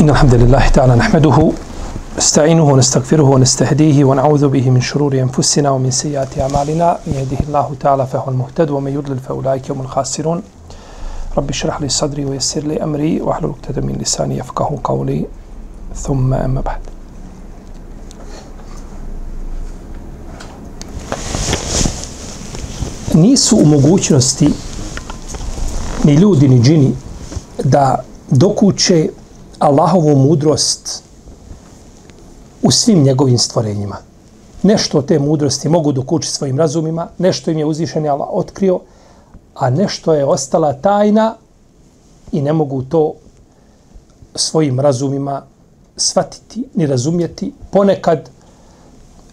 إن الحمد لله تعالى نحمده نستعينه ونستغفره ونستهديه ونعوذ به من شرور أنفسنا ومن سيئات أعمالنا. من يهده الله تعالى فهو المهتد ومن يضلل فأولئك هم الخاسرون. رب اشرح لي صدري ويسر لي أمري واحلل عقدة من لساني يفقه قولي. ثم أما بعد. Nisu u mogućnosti ni ljudi ni džini da dokuće Allahovu mudrost u svim njegovim stvorenjima. Nešto te mudrosti mogu dokući svojim razumima, nešto im je uzvišen Allah otkrio, a nešto je ostala tajna i ne mogu to svojim razumima shvatiti ni razumjeti. Ponekad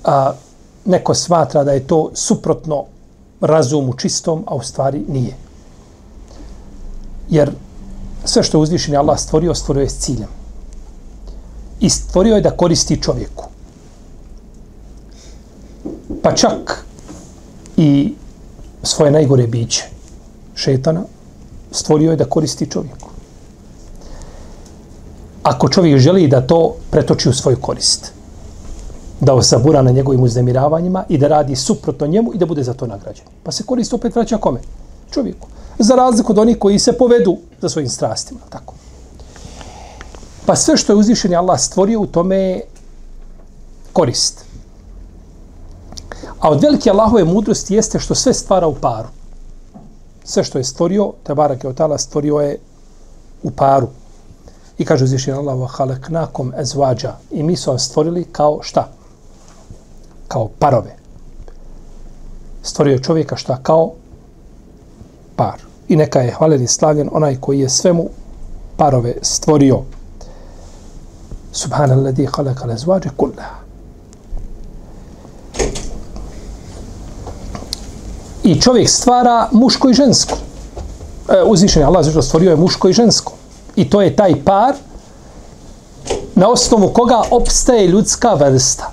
a, neko smatra da je to suprotno razumu čistom, a u stvari nije. Jer sve što je Allah stvorio, stvorio je s ciljem. I stvorio je da koristi čovjeku. Pa čak i svoje najgore biće, šetana, stvorio je da koristi čovjeku. Ako čovjek želi da to pretoči u svoju korist, da osabura na njegovim uznemiravanjima i da radi suprotno njemu i da bude za to nagrađen. Pa se koristi opet vraća kome? Čovjeku. Za razliku od onih koji se povedu za svojim strastima. Tako. Pa sve što je uzvišen je Allah stvorio u tome je korist. A od velike Allahove mudrosti jeste što sve stvara u paru sve što je stvorio, te barak je otala stvorio je u paru. I kaže uzvišen Allah, wa halaknakom ezvađa. I mi su vam stvorili kao šta? Kao parove. Stvorio čovjeka šta? Kao par. I neka je hvalen i slavljen onaj koji je svemu parove stvorio. Subhanalladhi halakal ezvađe kullaha. I čovjek stvara muško i žensko. E, uzvišen je Allah zašto stvorio je muško i žensko. I to je taj par na osnovu koga opstaje ljudska vrsta.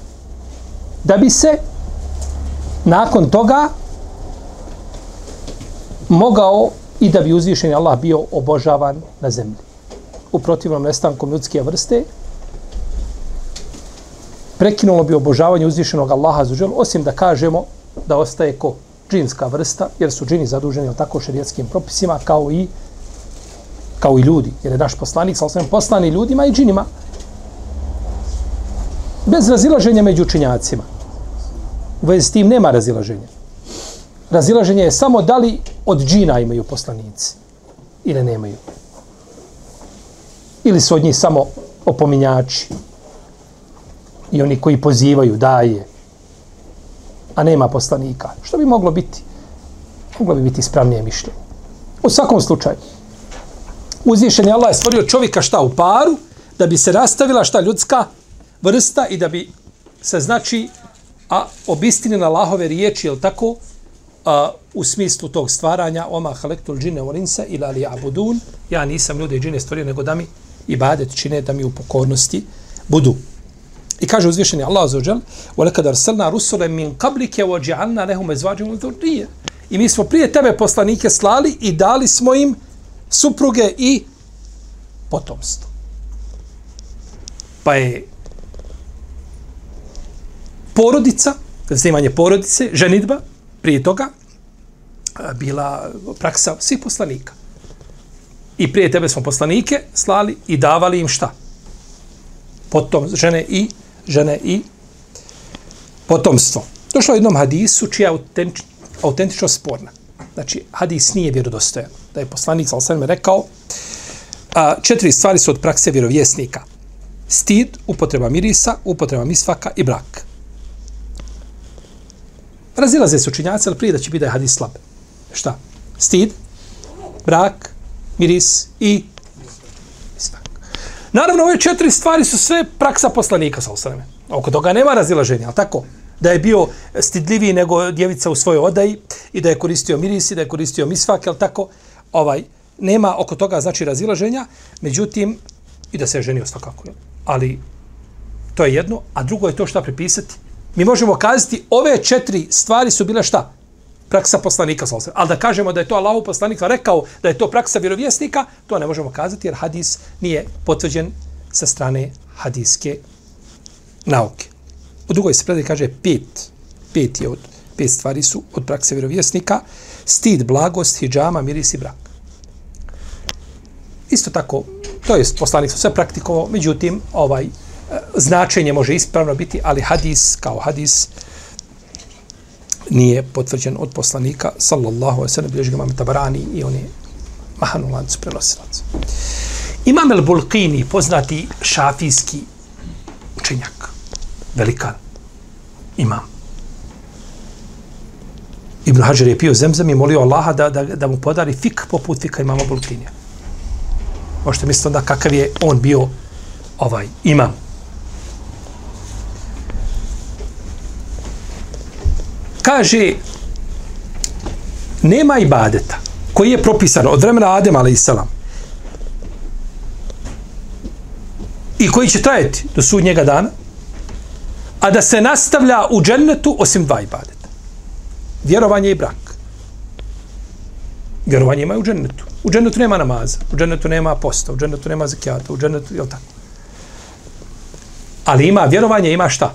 Da bi se nakon toga mogao i da bi uzvišen Allah bio obožavan na zemlji. U protivnom nestankom ljudske vrste prekinulo bi obožavanje uzvišenog Allaha za osim da kažemo da ostaje ko? džinska vrsta, jer su džini zaduženi o tako šerijetskim propisima kao i kao i ljudi, jer je naš poslanik sa osnovim poslani ljudima i džinima. Bez razilaženja među učinjacima. U vezi s tim nema razilaženja. Razilaženje je samo da li od džina imaju poslanici ili nemaju. Ili su od njih samo opominjači i oni koji pozivaju, daje, a nema poslanika. Što bi moglo biti? Moglo bi biti ispravnije mišljenje. U svakom slučaju, uzvišen je Allah je stvorio čovjeka šta u paru, da bi se rastavila šta ljudska vrsta i da bi se znači a obistine na Allahove riječi, je tako, a, u smislu tog stvaranja, oma halektul džine volinsa ila li abudun, ja nisam ljude i džine stvorio, nego da mi ibadet čine, da mi u pokornosti budu. I kaže uzvišeni Allah za ođel, وَلَكَدْ أَرْسَلْنَا رُسُلَ مِنْ قَبْلِكَ وَجِعَلْنَا لَهُمْ اَزْوَاđِمُ ذُرِّيَ I mi smo prije tebe poslanike slali i dali smo im supruge i potomstvo. Pa je porodica, zanimanje porodice, ženitba, prije toga, bila praksa svih poslanika. I prije tebe smo poslanike slali i davali im šta? Potom žene i žene i potomstvo. Došlo je jednom hadisu čija je autentično sporna. Znači, hadis nije vjerodostojan. Da je poslanik sa sam rekao a, četiri stvari su od prakse vjerovjesnika. Stid, upotreba mirisa, upotreba misvaka i brak. Razilaze se učinjaci, ali prije da će biti da je hadis slab. Šta? Stid, brak, miris i misvak. Naravno, ove četiri stvari su sve praksa poslanika, sa osaname. Oko toga nema razilaženja, ali tako? Da je bio stidljiviji nego djevica u svojoj odaji i da je koristio miris i da je koristio misvak, ali tako? Ovaj, nema oko toga znači razilaženja, međutim, i da se je ženio svakako. Ali to je jedno, a drugo je to šta prepisati. Mi možemo kazati, ove četiri stvari su bile šta? Praksa poslanika, sa ali da kažemo da je to Allahu poslanika rekao da je to praksa vjerovjesnika, to ne možemo kazati jer hadis nije potvrđen sa strane hadiske nauke. U drugoj se predaj kaže pet. Pet je od pet stvari su od prakse vjerovjesnika. Stid, blagost, hijjama, miris i brak. Isto tako, to je poslanik sve praktikovao, međutim, ovaj, značenje može ispravno biti, ali hadis kao hadis nije potvrđen od poslanika, sallallahu alaihi sallam, bilježi ga imam tabarani i on je mahanu lancu prenosilac. Imam el Bulqini, poznati šafijski učenjak, velikan, imam. Ibn Hajar je pio zemzem i molio Allaha da, da, da mu podari fik poput fika imama Bulqinija. Možete misliti onda kakav je on bio ovaj imam. Kaže, nema ibadeta koji je propisan od vremena Adem, ali i selam, i koji će trajati do sudnjega dana, a da se nastavlja u džennetu osim dva ibadeta. Vjerovanje i brak. Vjerovanje ima u džennetu. U džennetu nema namaza, u džennetu nema posta, u džennetu nema zakijata, u džennetu, je tako? Ali ima vjerovanje, ima šta?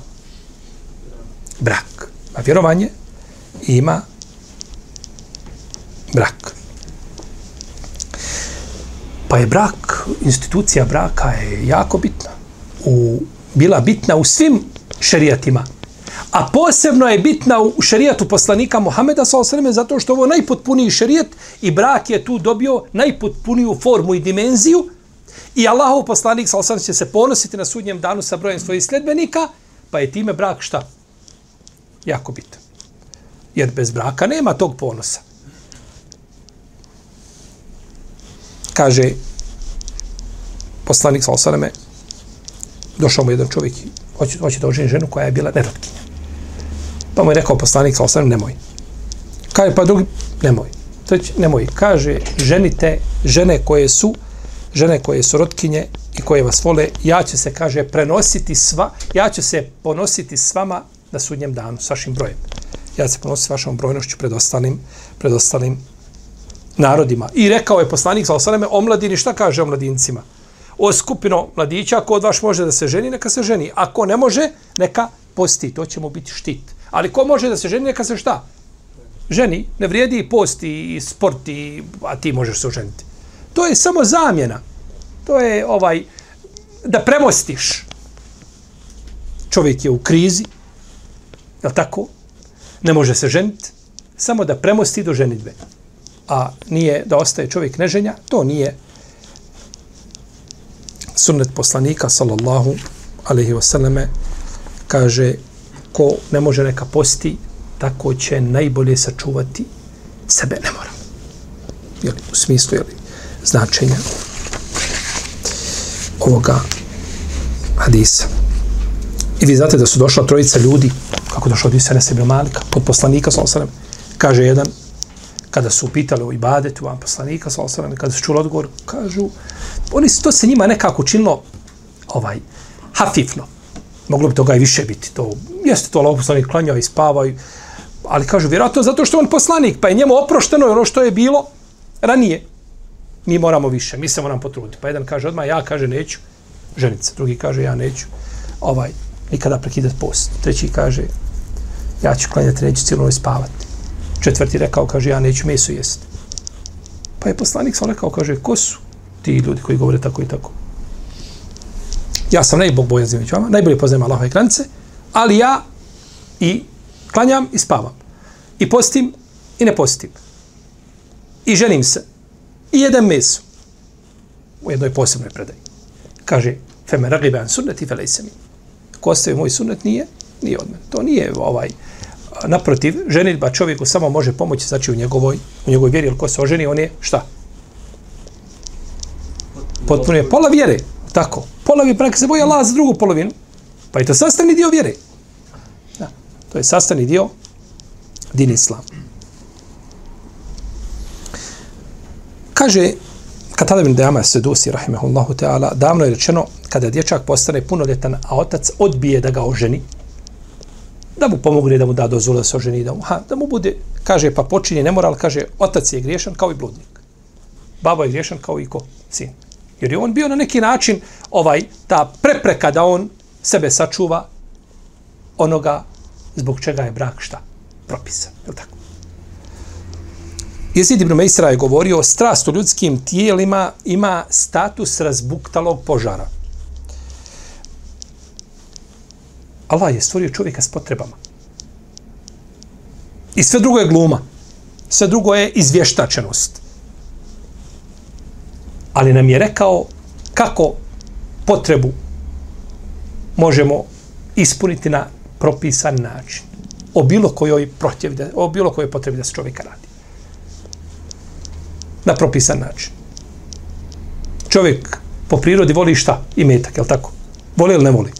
Brak. A vjerovanje ima brak. Pa je brak, institucija braka je jako bitna. U, bila bitna u svim šerijatima. A posebno je bitna u šerijatu poslanika Muhameda s.a.v. zato što ovo najpotpuniji šerijat i brak je tu dobio najpotpuniju formu i dimenziju i Allahov poslanik s.a.v. će se ponositi na sudnjem danu sa brojem svojih sledbenika, pa je time brak šta? Jako bitan. Jer bez braka nema tog ponosa. Kaže poslanik sa osaname, došao mu jedan čovjek hoće, hoće da oženi ženu koja je bila nerotkinja. Pa mu je rekao poslanik sa osaname, nemoj. Kaže, pa drugi, nemoj. Treći, nemoj. Kaže, ženite žene koje su, žene koje su rotkinje i koje vas vole, ja ću se, kaže, prenositi sva, ja ću se ponositi s vama na sudnjem danu, s vašim brojem. Ja se ponosim s vašom brojnošću pred ostalim, pred ostalim narodima. I rekao je poslanik sa osaneme, omladini, šta kaže o mladincima? O skupino mladića, ako od vaš može da se ženi, neka se ženi. Ako ne može, neka posti. To će mu biti štit. Ali ko može da se ženi, neka se šta? Ženi. Ne vrijedi i post i sport, i, a ti možeš se oženiti. To je samo zamjena. To je ovaj, da premostiš. Čovjek je u krizi, je tako? Ne može se ženiti, samo da premosti do ženitbe. A nije da ostaje čovjek neženja, to nije sunnet poslanika, sallallahu alaihi wasallame, kaže ko ne može neka posti, tako će najbolje sačuvati sebe, ne mora. Jeli, u smislu, jeli, značenja ovoga hadisa. I vi znate da su došla trojica ljudi, kako došao od Isana ibn Malika, pod poslanika, sallam, kaže jedan, kada su pitali o ibadetu, vam poslanika, sallam, kada su čuli odgovor, kažu, oni to se njima nekako učinilo ovaj, hafifno, moglo bi toga i više biti. To jeste to Allah poslanik klanjao i spavao, ali kažu vjerojatno zato što on poslanik, pa je njemu oprošteno ono što je bilo ranije. Mi moramo više, mi se moramo potruditi. Pa jedan kaže odmah, ja kaže neću ženice, drugi kaže ja neću ovaj, nikada prekidati post. Treći kaže, ja ću klanjati, neću cijelu noć spavati. Četvrti rekao, kaže, ja neću meso jesti. Pa je poslanik sam rekao, kaže, ko su ti ljudi koji govore tako i tako? ja sam najbogbojazniji među vama, najbolje poznajem Allahove granice, ali ja i klanjam i spavam. I postim i ne postim. I ženim se. I jedem meso. U jednoj posebnoj predaji. Kaže, feme ragibe an sunneti felej mi. Ko ostaje moj sunnet nije, nije od. To nije ovaj, naprotiv, ženitba čovjeku samo može pomoći, znači u njegovoj, u njegovoj vjeri, jer ko se oženi, on je šta? Potpuno je pola vjere Tako. Polovi prak se boji Allah za drugu polovinu. Pa je to sastavni dio vjere. Da. To je sastavni dio din islam. Kaže Katada bin Dejama Sedusi, rahimahullahu ta'ala, davno je rečeno, kada dječak postane punoljetan, a otac odbije da ga oženi, da mu pomogne da mu da dozvolu da se oženi, da mu, ha, da mu bude, kaže, pa počinje nemoral, kaže, otac je griješan kao i bludnik. Babo je griješan kao i ko? Sin. Jer je on bio na neki način ovaj ta prepreka da on sebe sačuva onoga zbog čega je brak šta? Propisan. Je tako? Jezid ibn Mejsra je govorio, strast u ljudskim tijelima ima status razbuktalog požara. Allah je stvorio čovjeka s potrebama. I sve drugo je gluma. Sve drugo je izvještačenost. Ali nam je rekao kako potrebu možemo ispuniti na propisan način. O bilo kojoj protiv, o bilo kojoj potrebi da se čovjeka radi. Na propisan način. Čovjek po prirodi voli šta? I metak, je li tako? Voli ili ne voli?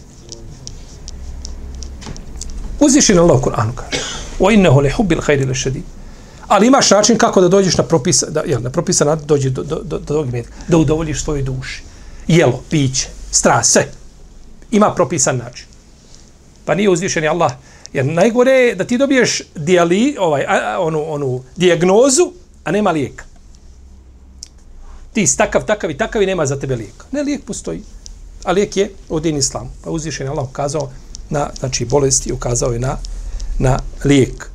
Uzvišen Allah u Kur'anu kaže. O innehu li hubbil hajri le šedid. Ali imaš način kako da dođeš na propisan, da, jel, na propisan način dođe do, do, do, do, do da udovoljiš svojoj duši. Jelo, piće, strast, sve. Ima propisan način. Pa nije uzvišen Allah. Jer najgore je da ti dobiješ dijali, ovaj, a, onu, onu dijagnozu, a nema lijeka. Ti si takav, takav i takav i nema za tebe lijeka. Ne, lijek postoji. A lijek je u din islam. Pa uzvišen Allah ukazao na znači, bolesti, ukazao je na, na lijek.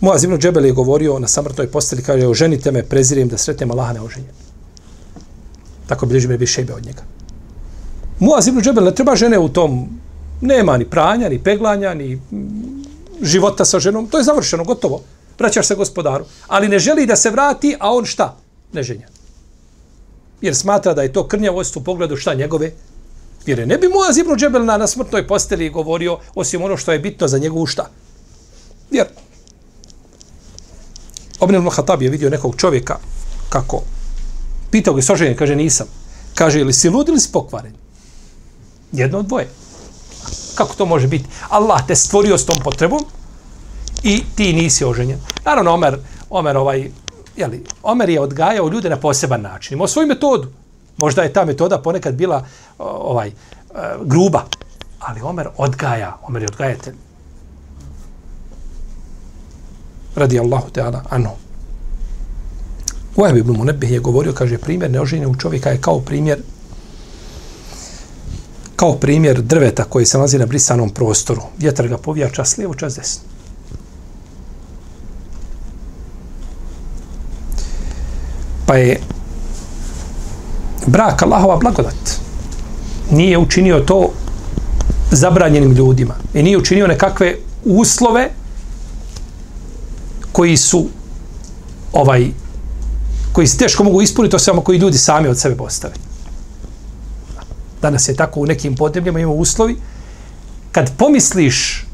Moaz ibn Džebel je govorio na samrtnoj posteli, kaže, oženite me, prezirem da sretnem Allaha na oženje. Tako bliži me bi šebe od njega. Muaz ibn Džebel ne treba žene u tom, nema ni pranja, ni peglanja, ni života sa ženom, to je završeno, gotovo. Vraćaš se gospodaru. Ali ne želi da se vrati, a on šta? Ne ženja. Jer smatra da je to krnjavost u pogledu šta njegove vjere. Ne bi Muaz ibn Džebel na, na smrtnoj posteli govorio, osim ono što je bitno za njegovu šta? Vjer. ibn Khattab je vidio nekog čovjeka kako pitao ga soženje, kaže nisam. Kaže, ili si lud ili si pokvaren? Jedno od dvoje. Kako to može biti? Allah te stvorio s tom potrebom i ti nisi oženjen. Naravno, Omer, Omer, ovaj, jeli, Omer je odgajao ljude na poseban način. Imao svoju metodu. Možda je ta metoda ponekad bila ovaj e, gruba, ali Omer odgaja, Omer je odgajatelj. Radi Allahu Teala anhu. Uajb ibn Munebih je govorio, kaže, primjer neoženjenog čovjeka je kao primjer kao primjer drveta koji se nalazi na brisanom prostoru. Vjetar ga povija čas lijevo, čas desno. Pa je brak Allahova blagodat. Nije učinio to zabranjenim ljudima. I nije učinio nekakve uslove koji su ovaj koji se teško mogu ispuniti, to samo koji ljudi sami od sebe postave. Danas je tako u nekim podnebljama, ima uslovi. Kad pomisliš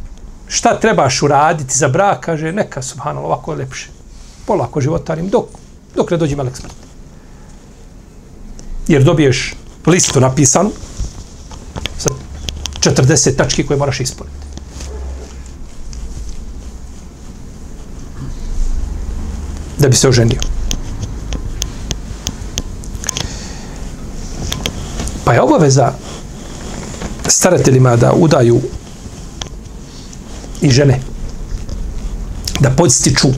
šta trebaš uraditi za brak, kaže, neka, subhanallah, ovako je lepše. Polako životarim, dok, dok ne dođe melek smrti. Jer dobiješ listu napisanu sa 40 tački koje moraš ispuniti. Da bi se oženio. Pa je obaveza starateljima da udaju i žene da podstiču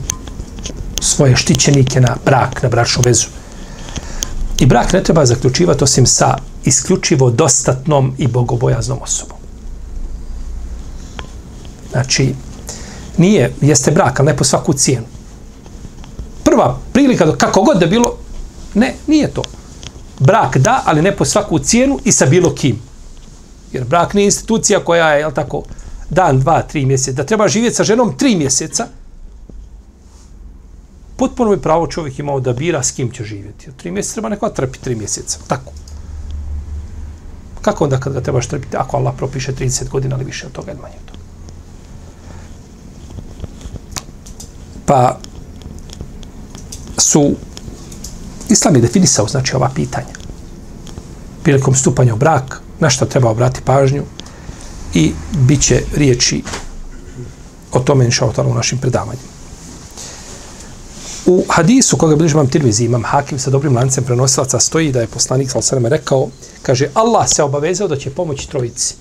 svoje štićenike na brak, na bračnu vezu. I brak ne treba zaključivati osim sa isključivo dostatnom i bogobojaznom osobom. Znači, nije, jeste brak, ali ne po svaku cijenu. Prva prilika, kako god da bilo, ne, nije to brak da, ali ne po svaku cijenu i sa bilo kim. Jer brak nije institucija koja je, jel tako, dan, dva, tri mjeseca. Da treba živjeti sa ženom tri mjeseca, potpuno bi pravo čovjek imao da bira s kim će živjeti. Tri mjeseca treba neko trpi tri mjeseca. Tako. Kako onda kad ga trebaš trpiti ako Allah propiše 30 godina ili više od toga ili manje od toga? Pa su Islam je definisao, znači, ova pitanja. prilikom stupanja u brak, na što treba obrati pažnju i bit će riječi o tome inša u našim predavanjima. U hadisu koga bliži imam Tirmizi, imam Hakim sa dobrim lancem prenosilaca, stoji da je poslanik sa osaname rekao, kaže, Allah se obavezao da će pomoći trojici.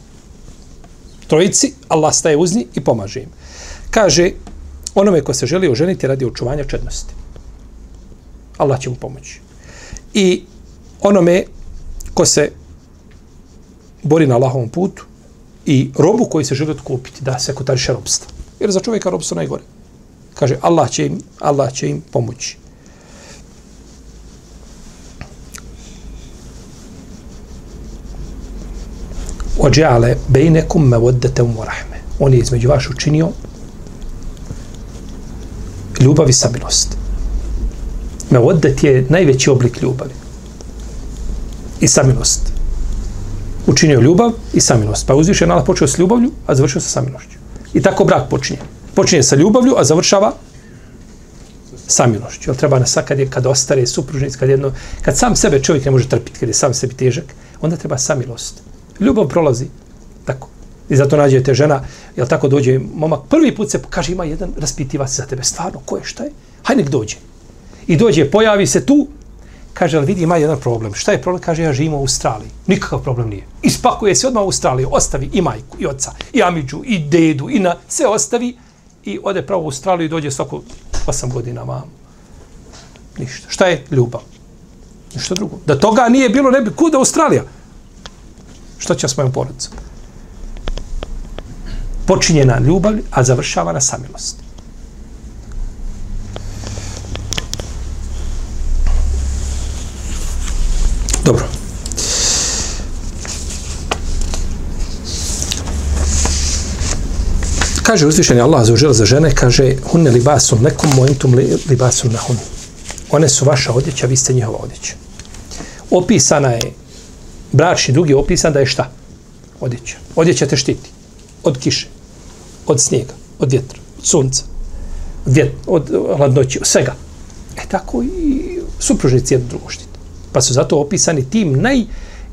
Trojici, Allah staje uz njih i pomaže im. Kaže, onome ko se želi oženiti radi očuvanja čednosti. Allah će mu pomoći. I onome ko se bori na Allahovom putu i robu koji se želi otkupiti, da se kotariše robstva. Jer za čovjeka robstvo najgore. Kaže, Allah će im, Allah će im pomoći. Ođeale bejnekum me vodete u morahme. On je između vaš učinio ljubav i samilost. Me vodet je najveći oblik ljubavi. I samilost. Učinio ljubav i samilost. Pa uzviše je počeo s ljubavlju, a završio sa samilošću. I tako brak počinje. Počinje sa ljubavlju, a završava samilošću. Jel treba na kad, je, kad ostare supružnic, kad, jedno, kad sam sebe čovjek ne može trpiti, kad je sam sebi težak, onda treba samilost. Ljubav prolazi. Tako. I zato nađete žena, jel tako dođe momak, prvi put se kaže ima jedan raspitivac za tebe. Stvarno, ko je, šta je? Hajde nek dođe. I dođe, pojavi se tu, kaže, ali vidi, ima jedan problem. Šta je problem? Kaže, ja živim u Australiji. Nikakav problem nije. Ispakuje se odmah u Australiju, ostavi i majku, i oca, i amidžu, i dedu, i na sve ostavi i ode pravo u Australiju i dođe svako 8 godina vam. Ništa. Šta je ljubav? Ništa drugo. Da toga nije bilo, ne bi, kuda Australija? Šta će s mojom porodicom? Počinje na ljubav, a završava na samilost. Dobro. Kaže uzvišeni Allah za za žene, kaže hunne libasun nekom momentum li, libasun na hun. One su vaša odjeća, vi ste njihova odjeća. Opisana je, bračni dug je opisan da je šta? Odjeća. Odjeća te štiti. Od kiše, od snijega, od vjetra, od sunca, od, vjet, od hladnoći, od svega. E tako i supružnici jedno drugo štiti. Pa su zato opisani tim naj...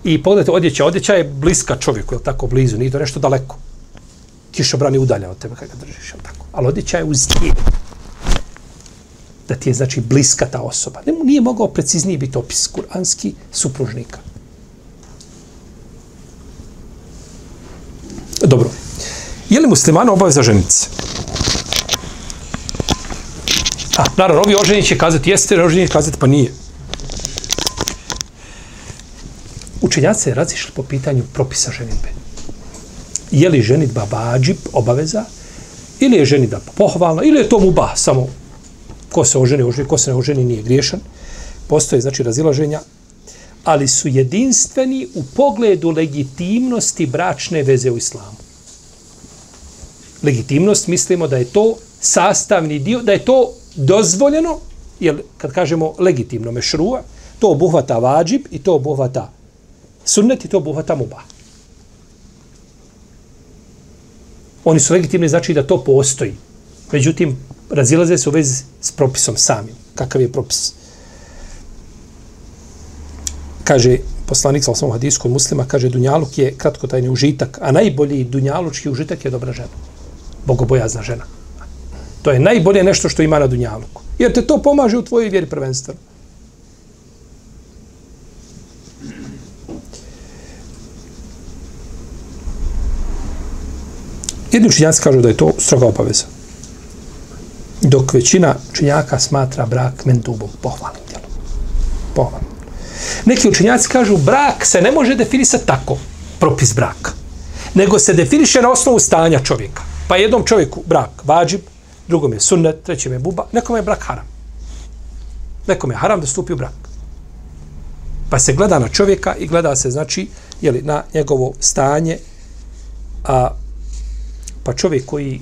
I pogledajte, odjeća, odjeća je bliska čovjeku, je tako blizu, nije to nešto daleko kišobran brani udalja od tebe kada ga držiš, je tako. Ali odjeća je uz tijelo. Da ti je, znači, bliska ta osoba. Ne, nije mogao precizniji biti opis kuranski supružnika. Dobro. Je li muslimano obaveza ženice? A, naravno, ovi oženji će kazati jeste, oženji će kazati pa nije. Učenjaci se razišli po pitanju propisa ženitbe. Je li ženitba vađib, obaveza, ili je ženitba pohvalna, ili je to muba, samo ko se oženi, oženi, ko se ne oženi, nije griješan. Postoje, znači, razilaženja, ali su jedinstveni u pogledu legitimnosti bračne veze u islamu. Legitimnost, mislimo da je to sastavni dio, da je to dozvoljeno, jer kad kažemo legitimno mešrua, to obuhvata vađib i to obuhvata Sunnet i to obuhvata muba. Oni su legitimni, znači da to postoji. Međutim, razilaze se u vezi s propisom samim. Kakav je propis? Kaže poslanik sa osnovom kod muslima, kaže Dunjaluk je kratkotajni užitak, a najbolji Dunjalučki užitak je dobra žena. Bogobojazna žena. To je najbolje nešto što ima na Dunjaluku. Jer te to pomaže u tvojoj vjeri prvenstveno. Jedni učinjaci kažu da je to stroga obaveza. Dok većina učinjaka smatra brak mendubom, pohvalnim djelom. Pohvalnim. Neki učinjaci kažu brak se ne može definisati tako, propis braka. Nego se definiše na osnovu stanja čovjeka. Pa jednom čovjeku brak vađib, drugom je sunnet, trećem je buba, nekom je brak haram. Nekom je haram da stupi u brak. Pa se gleda na čovjeka i gleda se, znači, jeli, na njegovo stanje, a Pa čovjek koji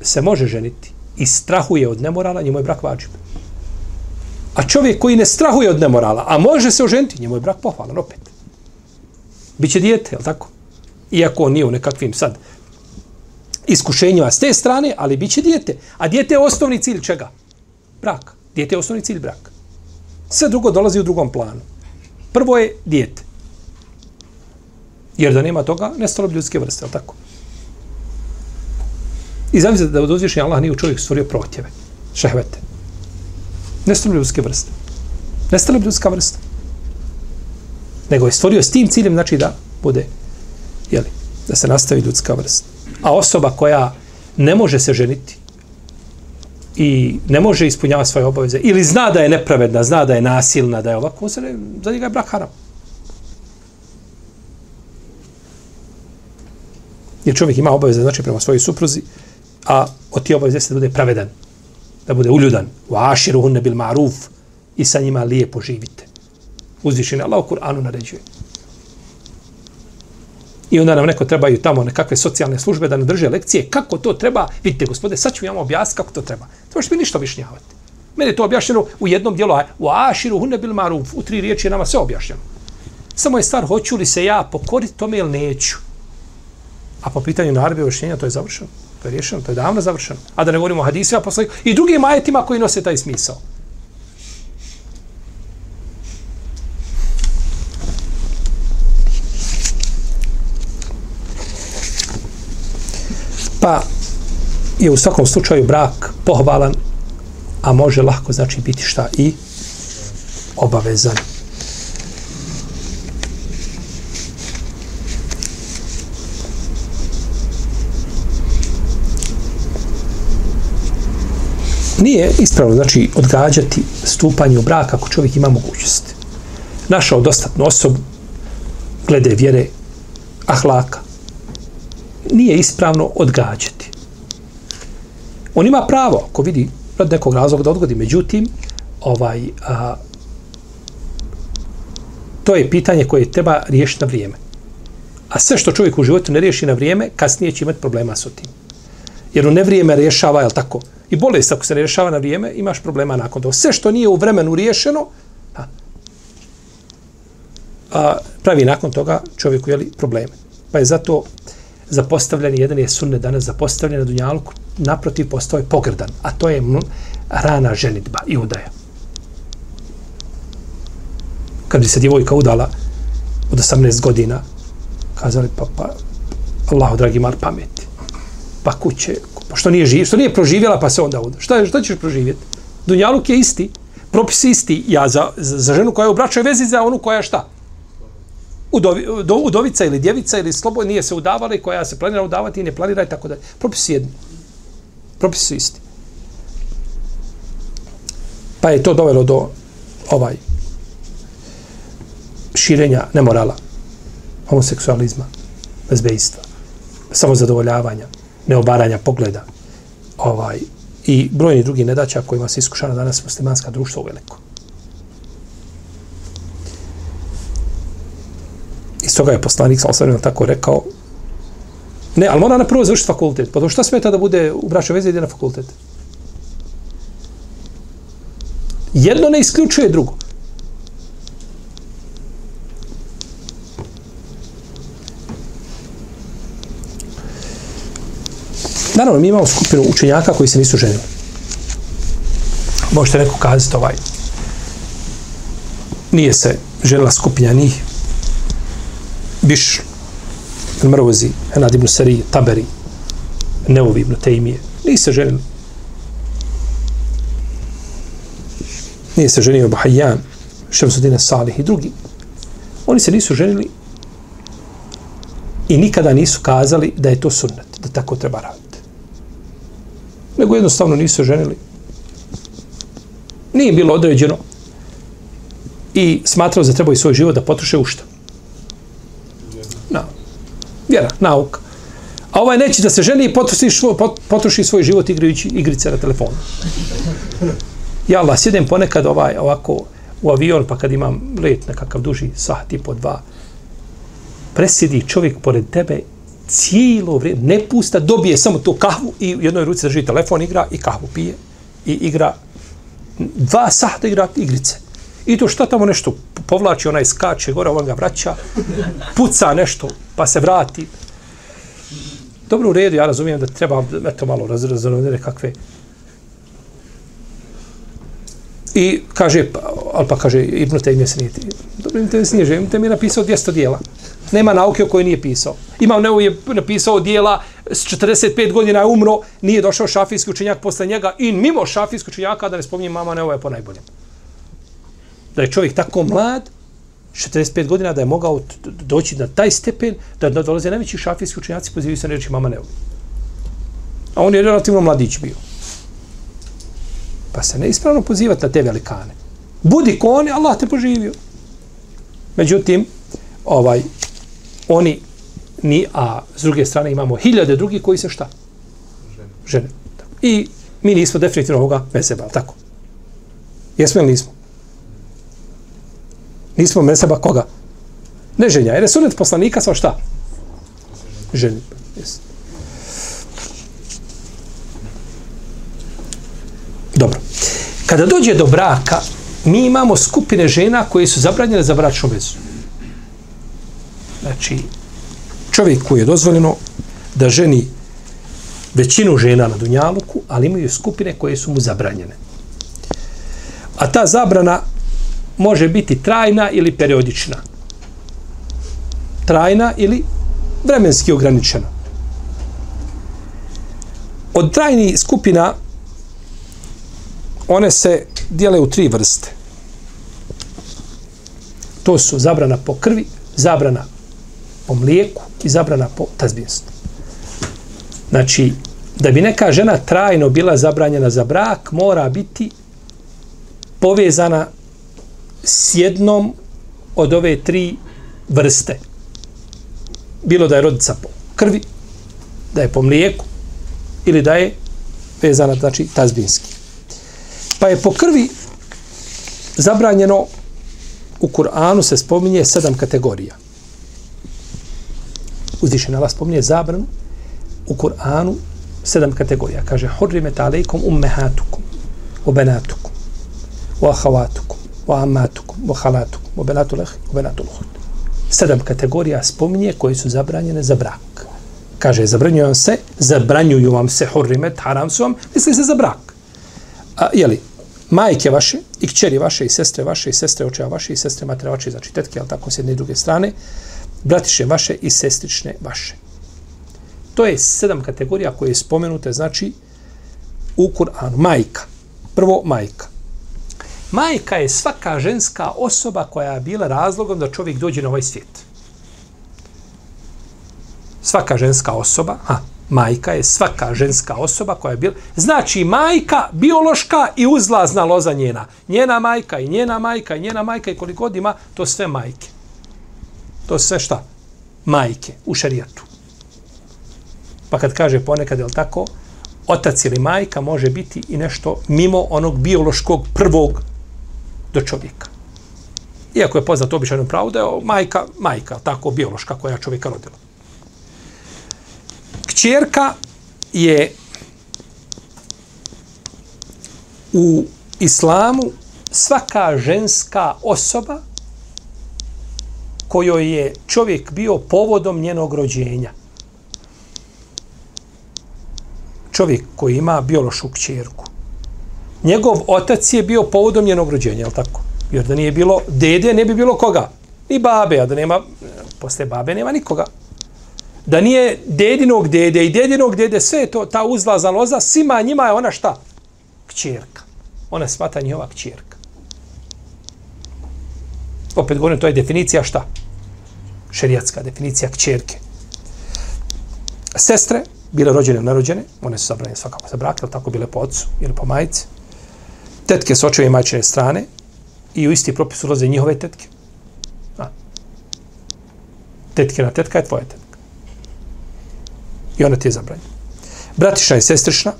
se može ženiti i strahuje od nemorala, njemu je brak vađib. A čovjek koji ne strahuje od nemorala, a može se oženiti, njemu je brak pohvalan opet. Biće dijete, je tako? Iako on nije u nekakvim sad iskušenjima s te strane, ali bit će dijete. A dijete je osnovni cilj čega? Brak. Dijete je osnovni cilj brak. Sve drugo dolazi u drugom planu. Prvo je dijete. Jer da nema toga, nestalo bi ljudske vrste, ali tako? I zamislite da od uzvišnji Allah nije u čovjek stvorio prohtjeve, šehvete. Nestalo ljudske vrste. Nestalo ljudska vrsta. Nego je stvorio s tim ciljem, znači da bude, jeli, da se nastavi ljudska vrsta. A osoba koja ne može se ženiti i ne može ispunjavati svoje obaveze ili zna da je nepravedna, zna da je nasilna, da je ovako, se ne, za njega je brak haram. Jer čovjek ima obaveze, znači prema svojoj supruzi, a od tih obaveze se da bude pravedan, da bude uljudan. U aširu hunne bil maruf i sa njima lijepo živite. Uzvišen Allah u Kur'anu naređuje. I onda nam neko trebaju tamo nekakve socijalne službe da nam drže lekcije kako to treba. Vidite, gospode, sad ću vam objasniti kako to treba. To možeš mi ništa objašnjavati. Meni je to objašnjeno u jednom dijelu. U aširu hunne bil maruf. U tri riječi je nama sve objašnjeno. Samo je stvar, hoću li se ja pokoriti tome ili neću. A po pitanju naredbe objašnjenja to je završeno. To je rješeno, to je davno završeno. A da ne govorimo o hadisima poslanika i drugim ajetima koji nose taj smisao. Pa je u svakom slučaju brak pohvalan, a može lahko znači biti šta i obavezan. Nije ispravno, znači, odgađati stupanje u brak ako čovjek ima mogućnost. Našao dostatnu osobu, glede vjere, ahlaka, nije ispravno odgađati. On ima pravo, ako vidi od nekog razloga da odgodi, međutim, ovaj, a, to je pitanje koje treba riješiti na vrijeme. A sve što čovjek u životu ne riješi na vrijeme, kasnije će imati problema s tim. Jer u nevrijeme rješava, je tako? I bolest, ako se ne rješava na vrijeme, imaš problema nakon toga. Sve što nije u vremenu riješeno, a, a, pravi nakon toga čovjeku jeli, probleme. Pa je zato zapostavljen, jedan je sunne danas zapostavljen na Dunjalku, naprotiv postoje pogrdan, a to je rana ženitba i udaja. Kad bi se djevojka udala od 18 godina, kazali, pa, pa, Allahu dragi mar pameti, pa kuće, pa što nije živ, što nije proživjela, pa se onda uda. Šta, šta ćeš proživjeti? Dunjaluk je isti, propis isti, ja za, za, za ženu koja je u bračnoj vezi, za onu koja šta? udovi, do, udovica ili djevica ili slobo nije se udavala i koja se planira udavati i ne planira i tako dalje. Propis jedni. Propis su isti. Pa je to dovelo do ovaj širenja nemorala, homoseksualizma, bezbejstva, samozadovoljavanja, neobaranja pogleda ovaj, i brojni drugi nedaća kojima se iskušano danas muslimanska društva u veliko. Iz toga je poslanik sa tako rekao, ne, ali mora na prvo završiti fakultet. Pa to šta smeta da bude u braćoj vezi ide na fakultet? Jedno ne isključuje drugo. Naravno, mi imamo skupinu učenjaka koji se nisu ženili. Možete neko kazati ovaj. Nije se ženila skupina njih, Biš, Mrvozi, Enad ibn Sari, Taberi, Neovi ibn Tejmije. Nije se ženili. Nije se ženio Bahajjan, Šemsudine Salih i drugi. Oni se nisu ženili i nikada nisu kazali da je to sunnet, da tako treba raditi. Nego jednostavno nisu ženili. Nije bilo određeno i smatrao da treba i svoj život da potroše u što? vjera, nauka. A ovaj neće da se ženi i potroši, svoj, potroši svoj život igrajući igrice na telefonu. Ja Allah, sjedem ponekad ovaj, ovako u avion, pa kad imam let nekakav duži sat i po dva, presjedi čovjek pored tebe cijelo vrijeme, ne pusta, dobije samo tu kahvu i u jednoj ruci drži telefon, igra i kahvu pije i igra dva sata igra igrice. I to šta tamo nešto povlači, onaj skače gore, on ga vraća, puca nešto, pa se vrati. Dobro u redu, ja razumijem da treba eto malo razrazoriti kakve. I kaže, pa, ali pa kaže, Ibn Tejmije se nije, dobro, Ibn Tejmije se nije, Ibn Tejmije je napisao 200 dijela. Nema nauke o kojoj nije pisao. Imam Neu je napisao dijela, s 45 godina je umro, nije došao šafijski učenjak posle njega i mimo šafijski učenjaka, da ne spominjem mama Neu je po najboljem. Da je čovjek tako mlad, 45 godina, da je mogao doći na taj stepen, da, da dolaze najveći šafijski učenjaci, pozivaju se na reči mama Neu. A on je relativno mladić bio. Pa se neispravno pozivati na te velikane. Budi ko oni, Allah te poživio. Međutim, ovaj, oni ni, a s druge strane imamo hiljade drugi koji se šta? Žene. I mi nismo definitivno ovoga meseba, tako? Jesmo ili nismo? Nismo meseba koga? Ne ženja, jer je sunet poslanika sa šta? Ženi. Yes. Dobro. Kada dođe do braka, mi imamo skupine žena koje su zabranjene za bračnu vezu. Znači, čovjek koji je dozvoljeno da ženi većinu žena na Dunjaluku, ali imaju skupine koje su mu zabranjene. A ta zabrana može biti trajna ili periodična. Trajna ili vremenski ograničena. Od trajnih skupina one se dijele u tri vrste. To su zabrana po krvi, zabrana po mlijeku i zabrana po tazbinstvu. Znači, da bi neka žena trajno bila zabranjena za brak, mora biti povezana s jednom od ove tri vrste. Bilo da je rodica po krvi, da je po mlijeku ili da je vezana, znači, tazbinski. Pa je po krvi zabranjeno u Kur'anu se spominje sedam kategorija. Uzvišen Allah spominje zabranu u Kur'anu sedam kategorija. Kaže, hurrimet alejkom ummehatukum, u benatukum, u ahavatukum, u amatukum, u halatukum, u benatu leh, u benatu luhut. Sedam kategorija spominje koje su zabranjene za brak. Kaže, zabranjuju vam se, zabranjuju vam se hurrimet, haram su vam, misli se za brak. A, jeli, majke vaše, i kćeri vaše, i sestre vaše, i sestre očeva vaše, i sestre matre vaše, znači tetke, ali tako s jedne i druge strane, bratiše vaše i sestrične vaše. To je sedam kategorija koje je spomenute, znači, u Kur'anu. Majka. Prvo, majka. Majka je svaka ženska osoba koja je bila razlogom da čovjek dođe na ovaj svijet. Svaka ženska osoba, ha, majka je svaka ženska osoba koja je bila, znači majka, biološka i uzlazna loza njena. Njena majka i njena majka i njena majka i koliko god ima, to sve majke. To sve šta? Majke u šarijatu. Pa kad kaže ponekad, je tako, otac ili majka može biti i nešto mimo onog biološkog prvog do čovjeka. Iako je poznato običajno pravo da je majka, majka, tako biološka koja čovjeka rodila. Kćerka je u islamu svaka ženska osoba kojoj je čovjek bio povodom njenog rođenja. Čovjek koji ima biološku kćerku. Njegov otac je bio povodom njenog rođenja, je tako? Jer da nije bilo dede, ne bi bilo koga. Ni babe, a da nema, posle babe nema nikoga da nije dedinog dede i dedinog dede, sve to, ta uzlaza loza, svima njima je ona šta? Kćerka. Ona smata njihova kćerka. Opet govorim, to je definicija šta? Šerijatska definicija kćerke. Sestre, bile rođene ili narođene, one su zabrane svakako za brak, ili tako bile po ocu ili po majici. Tetke s očeve i majčine strane i u isti propis ulaze njihove tetke. A. Tetke na tetka je tvoja tetka i ona ti je zabranjena. Bratišna i sestrišna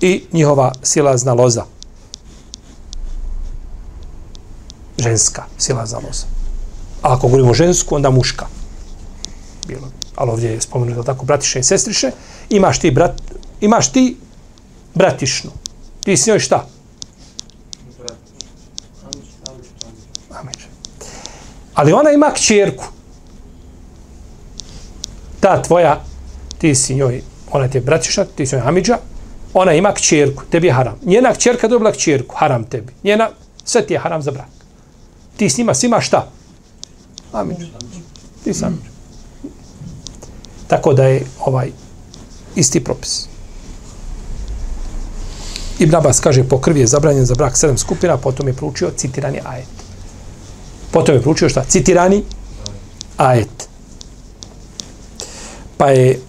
i njihova silazna loza. Ženska silazna loza. A ako govorimo žensku, onda muška. Bilo. Ali ovdje je spomenuto tako, bratišne i sestriše. Imaš ti, brat, imaš ti bratišnu. Ti si njoj šta? Ali ona ima kćerku. Ta tvoja ti si njoj, ona ti je bratiša, ti si njoj Amidža, ona ima kćerku, tebi je haram. Njena kćerka dobila kćerku, haram tebi. Njena, sve ti je haram za brak. Ti s njima svima šta? Hamidža. Ti sam. Tako da je ovaj isti propis. Ibn Abbas kaže po krvi je zabranjen za brak sedam skupina, potom je proučio citirani ajet. Potom je proučio šta? Citirani ajet. Pa je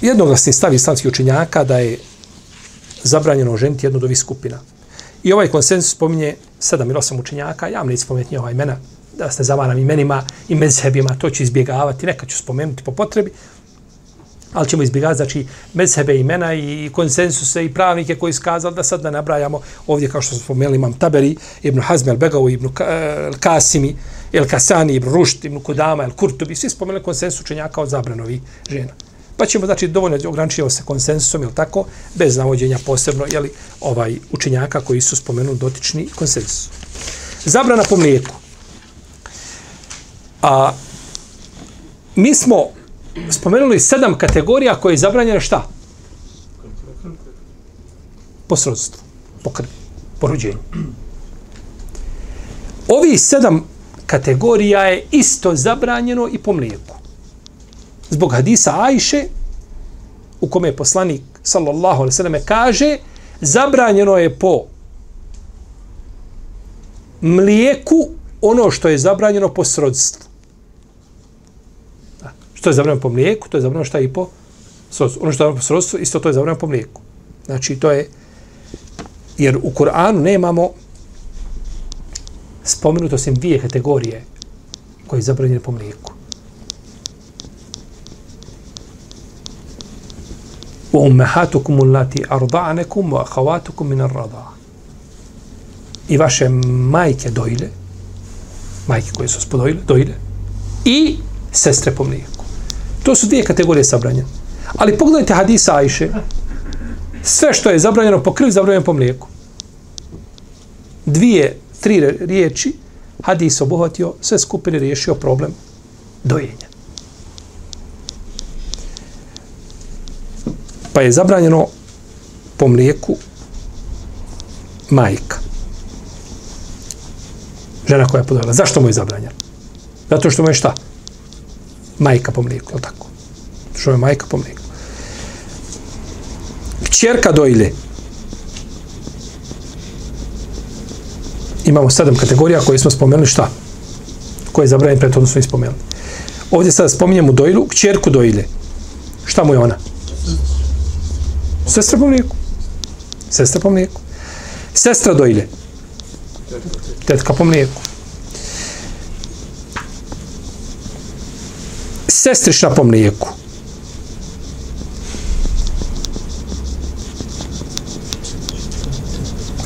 jednoglasni stav islamskih učenjaka da je zabranjeno oženiti jednu od ovih skupina. I ovaj konsensus spominje sedam ili osam učenjaka, ja vam neću spomenuti njihova imena, da ste zavaram imenima i mezhebima, to ću izbjegavati, neka ću spomenuti po potrebi, ali ćemo izbjegati, znači, mezhebe imena i konsensuse i pravnike koji skazali da sad da nabrajamo ovdje, kao što smo spomenuli, imam Taberi, Ibn Hazm El Begavu, Ibn Kasimi, El Kasani, Ibn Rušt, Ibn Kudama, El Kurtubi, svi spomenuli konsensus učenjaka od zabranovi žena. Pa ćemo, znači, dovoljno ograničiti se konsensusom, ili tako, bez navođenja posebno, jeli, ovaj učenjaka koji su spomenuli dotični konsensus. Zabrana po mlijeku. A mi smo spomenuli sedam kategorija koje je zabranjeno šta? Po srodstvu, po krvi, po rođenju. Ovi sedam kategorija je isto zabranjeno i po mlijeku. Zbog hadisa Ajše, u kome je poslanik, sallallahu alaihi sallam, kaže, zabranjeno je po mlijeku ono što je zabranjeno po srodstvu. Što je zabranjeno po mlijeku, to je zabranjeno šta i po srodstvu. Ono što je zabranjeno po srodstvu, isto to je zabranjeno po mlijeku. Znači, to je, jer u Koranu nemamo spomenuto osim dvije kategorije koje je zabranjeno po mlijeku. وَأُمَّهَاتُكُمُ اللَّاتِ أَرْضَعَنَكُمْ وَأَخَوَاتُكُمْ wa akhawatukum min. I vaše majke dojile, majke koje su spodojile, dojile, i sestre po mlijeku. To su dvije kategorije zabranjene. Ali pogledajte hadisa Ajše. Sve što je zabranjeno po krvi, zabranjeno po mlijeku. Dvije, tri riječi, hadis obuhvatio, sve skupine riješio problem dojenja. Pa je zabranjeno po mlijeku majka. Žena koja je podojila. Zašto mu je zabranjeno? Zato što mu je šta? Majka po mlijeku, je tako? Što je majka po mlijeku. Čerka dojlje. Imamo sedam kategorija koje smo spomenuli šta? Koje je zabranjeno prethodno smo ispomenuli. Ovdje sada spominjemo dojlu, kćerku dojlje. Šta mu je ona? Sestra po mlijeku. Sestra po mlijeku. Sestra dojlje. Tetka po mlijeku. Sestrišna po mlijeku.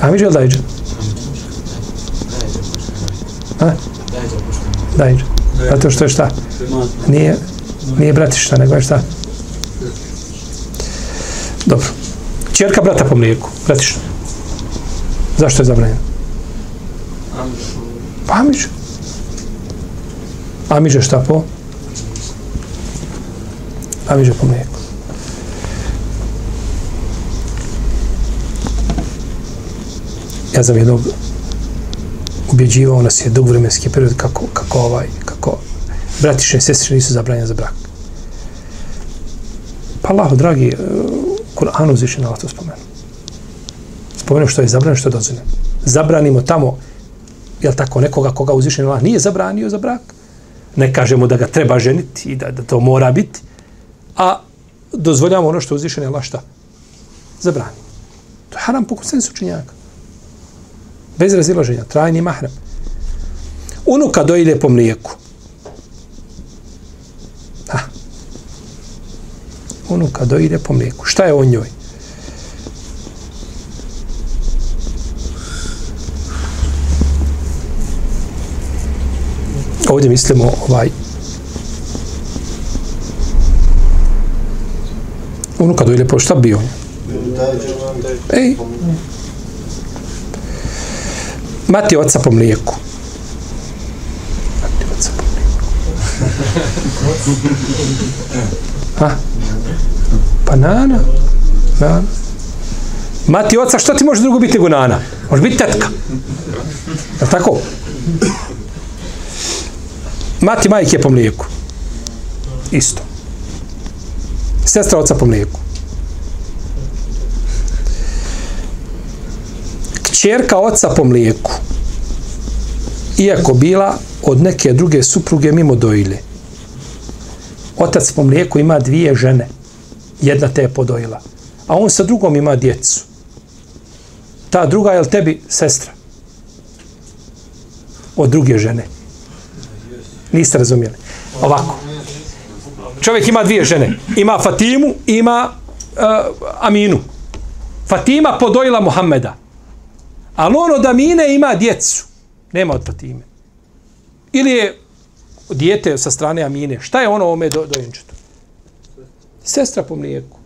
A mi žel dajđe? A? Zato što je šta? Nije, nije bratišta, nego je šta? Dobro. Čerka brata po mlijeku. bratišta. Zašto je zabranjeno? Pa Amiđe. Amiđe šta po? A viže po mlijeku. Ja sam jednog ubjeđivao nas je dug vremenski period kako, kako ovaj, kako bratiše i sestre nisu zabranjene za brak. Pa e, Allah, dragi, Kur'an uzviše na to spomenu. Spomenu što je zabranjeno, što je dozvoljeno. Zabranimo tamo, jel tako, nekoga koga uzviše na nije zabranio za brak. Ne kažemo da ga treba ženiti i da, da to mora biti a dozvoljamo ono što uzvišen je Allah šta? Zabrani. To je haram po konsensu činjaka. Bez razilaženja, trajni mahram. Unuka dojde po mlijeku. Ha. Unuka dojde po mlijeku. Šta je o njoj? Ovdje mislimo ovaj Ono unuka dojde po šta bio? Ej. Mati oca po mlijeku. Mati oca po mlijeku. Ha? Pa nana. Nana. Mati oca, što ti može drugo biti nego nana? Može biti tetka. Je tako? Mati majke po mlijeku. Isto. Sestra oca po mlijeku. Kćerka oca po mlijeku. Iako bila od neke druge supruge mimo dojile. Otac po mlijeku ima dvije žene. Jedna te je podojila. A on sa drugom ima djecu. Ta druga je li tebi sestra? Od druge žene. Niste razumijeli. Ovako. Čovjek ima dvije žene. Ima Fatimu, ima uh, Aminu. Fatima podojila Muhammeda. Ali on od Amine ima djecu. Nema od Fatime. Ili je dijete sa strane Amine. Šta je ono ome do, dojenčetu? Sestra po mlijeku.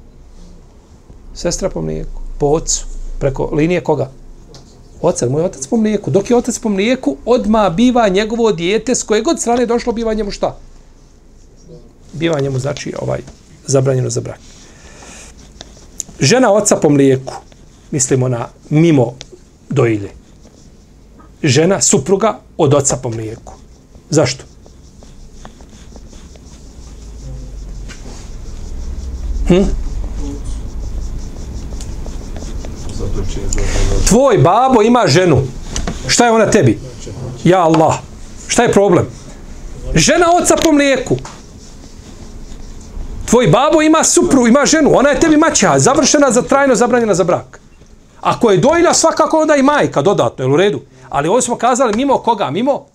Sestra po mlijeku. Po ocu. Preko linije koga? Oca, moj otac po mlijeku. Dok je otac po mlijeku, odma biva njegovo dijete s koje god strane došlo, biva njemu šta? Biva njemu, znači, ovaj, zabranjeno za brak. Žena oca po mlijeku, mislimo na mimo dojilje. Žena, supruga od oca po mlijeku. Zašto? Hm? Tvoj babo ima ženu. Šta je ona tebi? Ja Allah. Šta je problem? Žena oca po mlijeku. Tvoj babo ima supru, ima ženu. Ona je tebi maća, završena za trajno, zabranjena za brak. Ako je dojna, svakako onda i majka, dodatno, je u redu? Ali ovo smo kazali mimo koga? Mimo?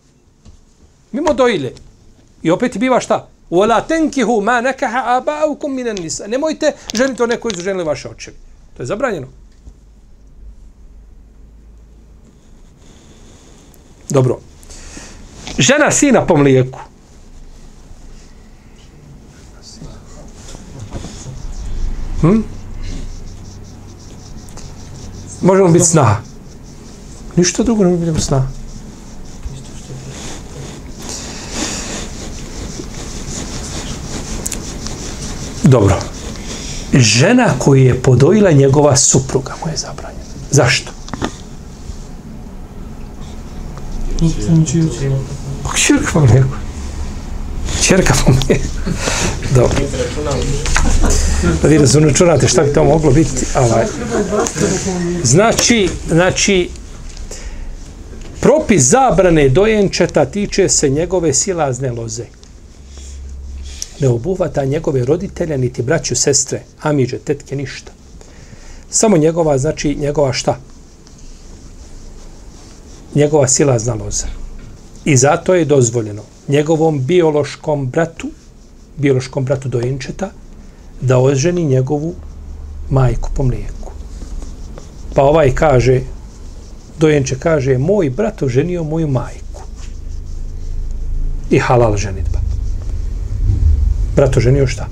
Mimo dojile. I opet biva šta? Wala tankihu ma nakaha abaukum minan nisa. Nemojte ženiti one koji su ženili vaše očevi. To je zabranjeno. Dobro. Žena sina po mlijeku. Hm? Možemo biti snaha. Ništa drugo ne biti snaha. Dobro. Žena koju je podojila njegova supruga mu je zabranjena. Zašto? Pa čerka vam neko. Čerka vam neko. Dobro. Da vi razunačunate šta bi to moglo biti. Ovaj. Znači, znači, propis zabrane dojenčeta tiče se njegove silazne loze ne obuhvata njegove roditelje, niti braću, sestre, amiđe, tetke, ništa. Samo njegova, znači, njegova šta? Njegova silazna loza. I zato je dozvoljeno njegovom biološkom bratu, biološkom bratu dojenčeta, da oženi njegovu majku po mlijeku. Pa ovaj kaže, dojenče kaže, moj brat oženio moju majku. I halal ženitba brat oženio šta?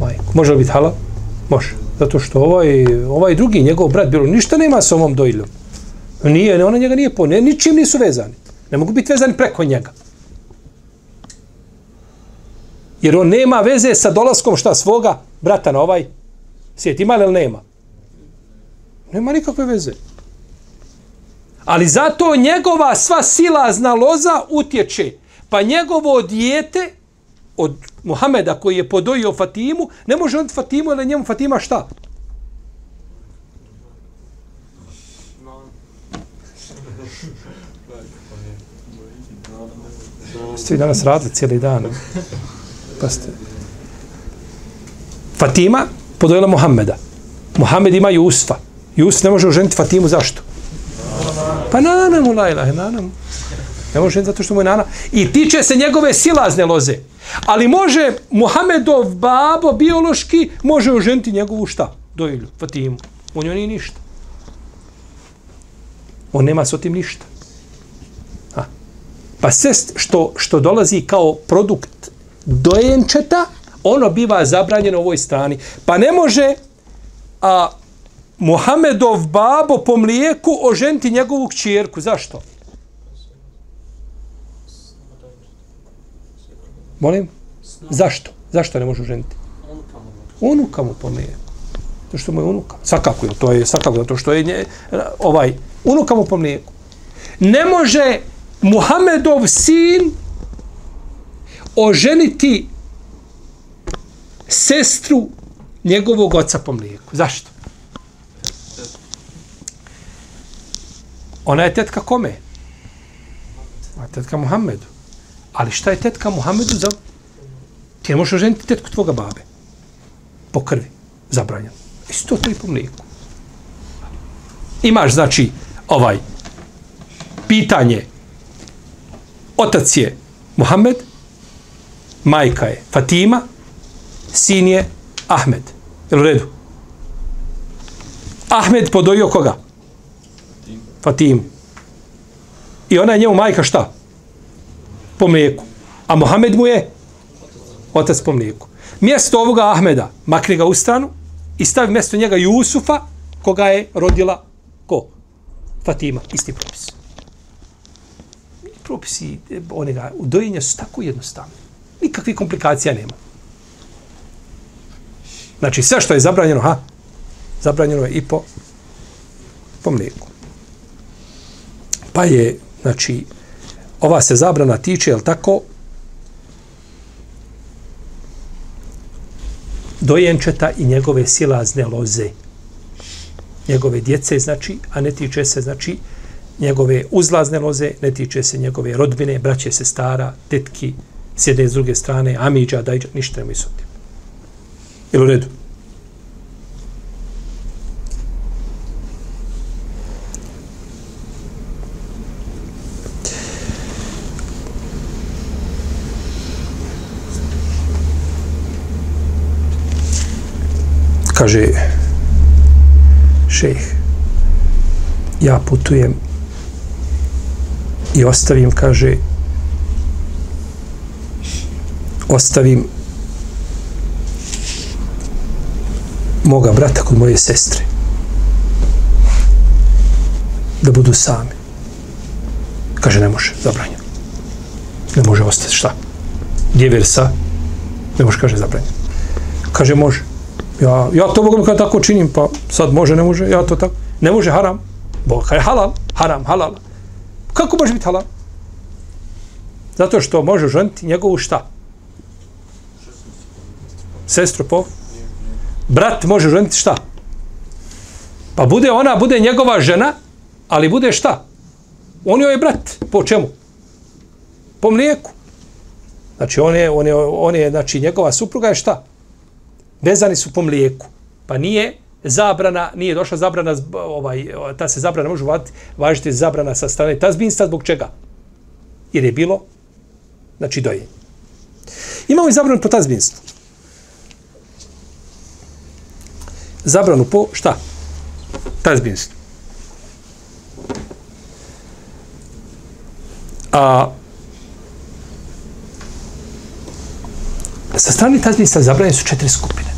Majku. Može li biti halal? Može. Zato što ovaj, ovaj drugi, njegov brat, bilo ništa nema sa ovom dojiljom. Nije, ona njega nije po, ne, ničim nisu vezani. Ne mogu biti vezani preko njega. Jer on nema veze sa dolaskom šta svoga brata na ovaj svijet. Ima li nema? Nema nikakve veze. Ali zato njegova sva sila znaloza utječe. Pa njegovo dijete od Muhameda koji je podojio Fatimu, ne može on Fatimu, ali njemu Fatima šta? Ste vi danas radili cijeli dan? Pasite. Fatima podojila Muhameda. Muhammed ima Jusfa. Jusuf ne može oženiti Fatimu, zašto? Pa nana mu, la ilahe, nana mu. Ne može zato što mu je nana. I tiče se njegove silazne loze. Ali može Muhamedov babo biološki može oženiti njegovu šta? Dojilju, Fatimu. U njoj nije ništa. On nema s otim ništa. A. Pa sve što, što dolazi kao produkt dojenčeta, ono biva zabranjeno u ovoj strani. Pa ne može a, Muhamedov babo po mlijeku oženiti njegovu kćerku. Zašto? Molim? Zašto? Zašto ne može oženiti? Unuka mu pomije. To što mu je unuka. Svakako je, to je svakako, zato što je nje, ovaj, unuka mu pomije. Ne može Muhamedov sin oženiti sestru njegovog oca po mlijeku. Zašto? Ona je tetka kome? Ona je tetka Muhammedu. Ali šta je tetka Muhammedu za... Ti ne možeš oženiti tetku tvoga babe. Po krvi. Zabranjeno. Isto to i po mlijeku. Imaš, znači, ovaj, pitanje. Otac je Muhammed, majka je Fatima, sin je Ahmed. Je u redu? Ahmed podojio koga? Fatimu. I ona je njemu majka šta? Po mlijeku. A Mohamed mu je otac po mlijeku. Mjesto ovoga Ahmeda, makni ga u stranu i stavi mjesto njega Jusufa, koga je rodila ko? Fatima. Isti propis. Propisi e, onega, u dojenja su tako jednostavni. Nikakvih komplikacija nema. Znači, sve što je zabranjeno, ha? Zabranjeno je i po, po mlijeku. Pa je, znači, ova se zabrana tiče, jel tako, dojenčeta i njegove silazne loze. Njegove djece, znači, a ne tiče se, znači, njegove uzlazne loze, ne tiče se njegove rodbine, braće se stara, tetki, s jedne s druge strane, Amidža, dajđa, ništa ne s o. Jel u redu? kaže šejh ja putujem i ostavim kaže ostavim moga brata kod moje sestre da budu sami kaže ne može, zabranjeno ne može ostati šta djeversa ne može kaže zabranjeno kaže može Ja, ja to mogu kada tako činim, pa sad može, ne može, ja to tako. Ne može, haram. Bog je halal, haram, halal. Kako može biti halal? Zato što može ženiti njegovu šta? Sestru po? Brat može ženiti šta? Pa bude ona, bude njegova žena, ali bude šta? On joj je brat. Po čemu? Po mlijeku. Znači, on je, on je, on je, znači, njegova supruga je šta? vezani su po mlijeku. Pa nije zabrana, nije došla zabrana, ovaj, ta se zabrana može važiti, važiti zabrana sa strane tazbinstva, zbog čega? Jer je bilo, znači dojenje. Imamo i zabranu po tazbinstvu. Zabranu po šta? Tazbinstvu. A sa strani tazbinstva zabranjene su četiri skupine.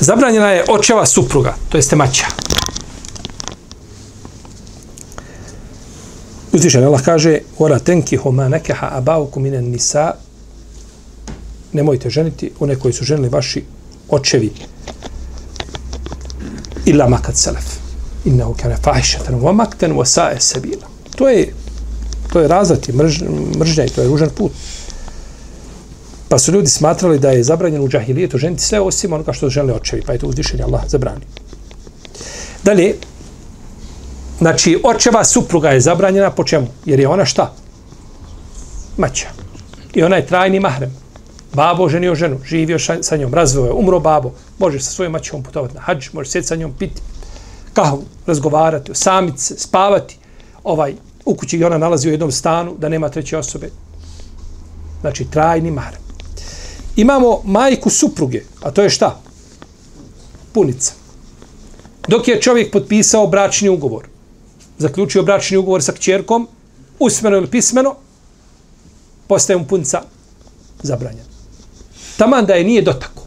Zabranjena je očeva supruga, to jeste maća. Uzvišen Allah kaže Ora tenki homa nekeha abauku minen nisa Nemojte ženiti one koji su ženili vaši očevi illa makat selef Innehu kane fahišetan wa makten wa sae sebila to je to je razati mrž, mržnja i to je ružan put Pa su ljudi smatrali da je zabranjeno u džahilijetu ženiti sve osim onoga što žele očevi, pa je to uzvišenje Allah zabrani. Dalje, znači, očeva supruga je zabranjena po čemu? Jer je ona šta? Maća. I ona je trajni mahrem. Babo ženio ženu, živio sa njom, razveo je, umro babo, može sa svojom maćom putovati na hađ, može sjeti sa njom, piti kahvu, razgovarati, osamiti se, spavati, ovaj, u kući i ona nalazi u jednom stanu, da nema treće osobe. Znači, trajni mar. imamo majku supruge, a to je šta? Punica. Dok je čovjek potpisao bračni ugovor, zaključio bračni ugovor sa kćerkom, usmeno ili pismeno, postaje mu punica zabranjena. Taman da je nije dotako.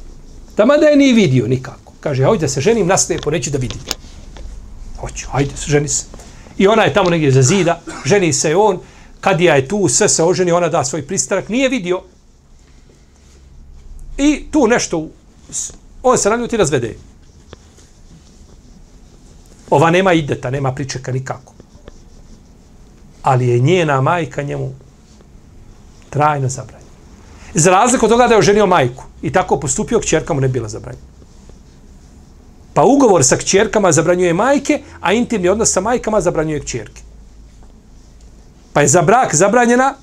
Taman da je nije vidio nikako. Kaže, hajde da se ženim, naslijepo, neću da vidim. Hoću, hajde, ženi se. I ona je tamo negdje za zida, ženi se on, kad je tu, sve se oženi, ona da svoj pristanak, nije vidio, I tu nešto, on se naljuti razvede. Ova nema ideta, nema pričeka nikako. Ali je njena majka njemu trajno zabranjena. Za razliku od toga da je oženio majku i tako postupio, kćerka mu ne bila zabranjena. Pa ugovor sa kćerkama zabranjuje majke, a intimni odnos sa majkama zabranjuje kćerke. Pa je za brak zabranjena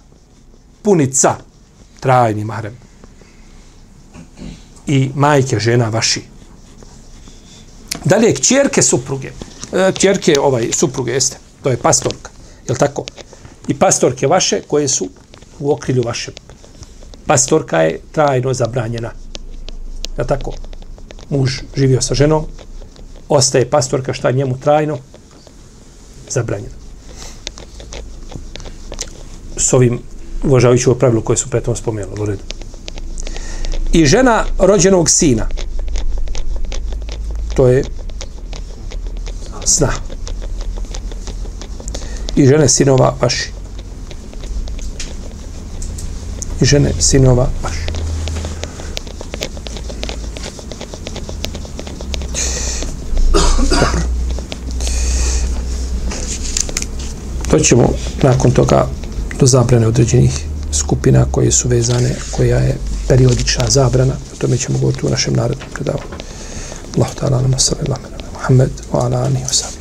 punica, trajni mahrem. I majke, žena vaši. Dalje, kćerke supruge. E, kćerke ovaj, supruge, jeste. To je pastorka. Je tako? I pastorke vaše koje su u okrilju vaše. Pastorka je trajno zabranjena. Ja tako? Muž živio sa ženom, ostaje pastorka šta njemu trajno zabranjeno. S ovim uvažavajući ovo pravilo koje su pretom spomenuli. U redu. I žena rođenog sina. To je sna. I žene sinova vaši. I žene sinova vaši. To ćemo nakon toga do zabrane određenih skupina koje su vezane, koja je periodična zabrana. O tome ćemo govoriti u našem narodnom predavu. Allah ta'ala nama sallallahu alaihi wa sallam. Muhammed wa ala alihi wa sallam.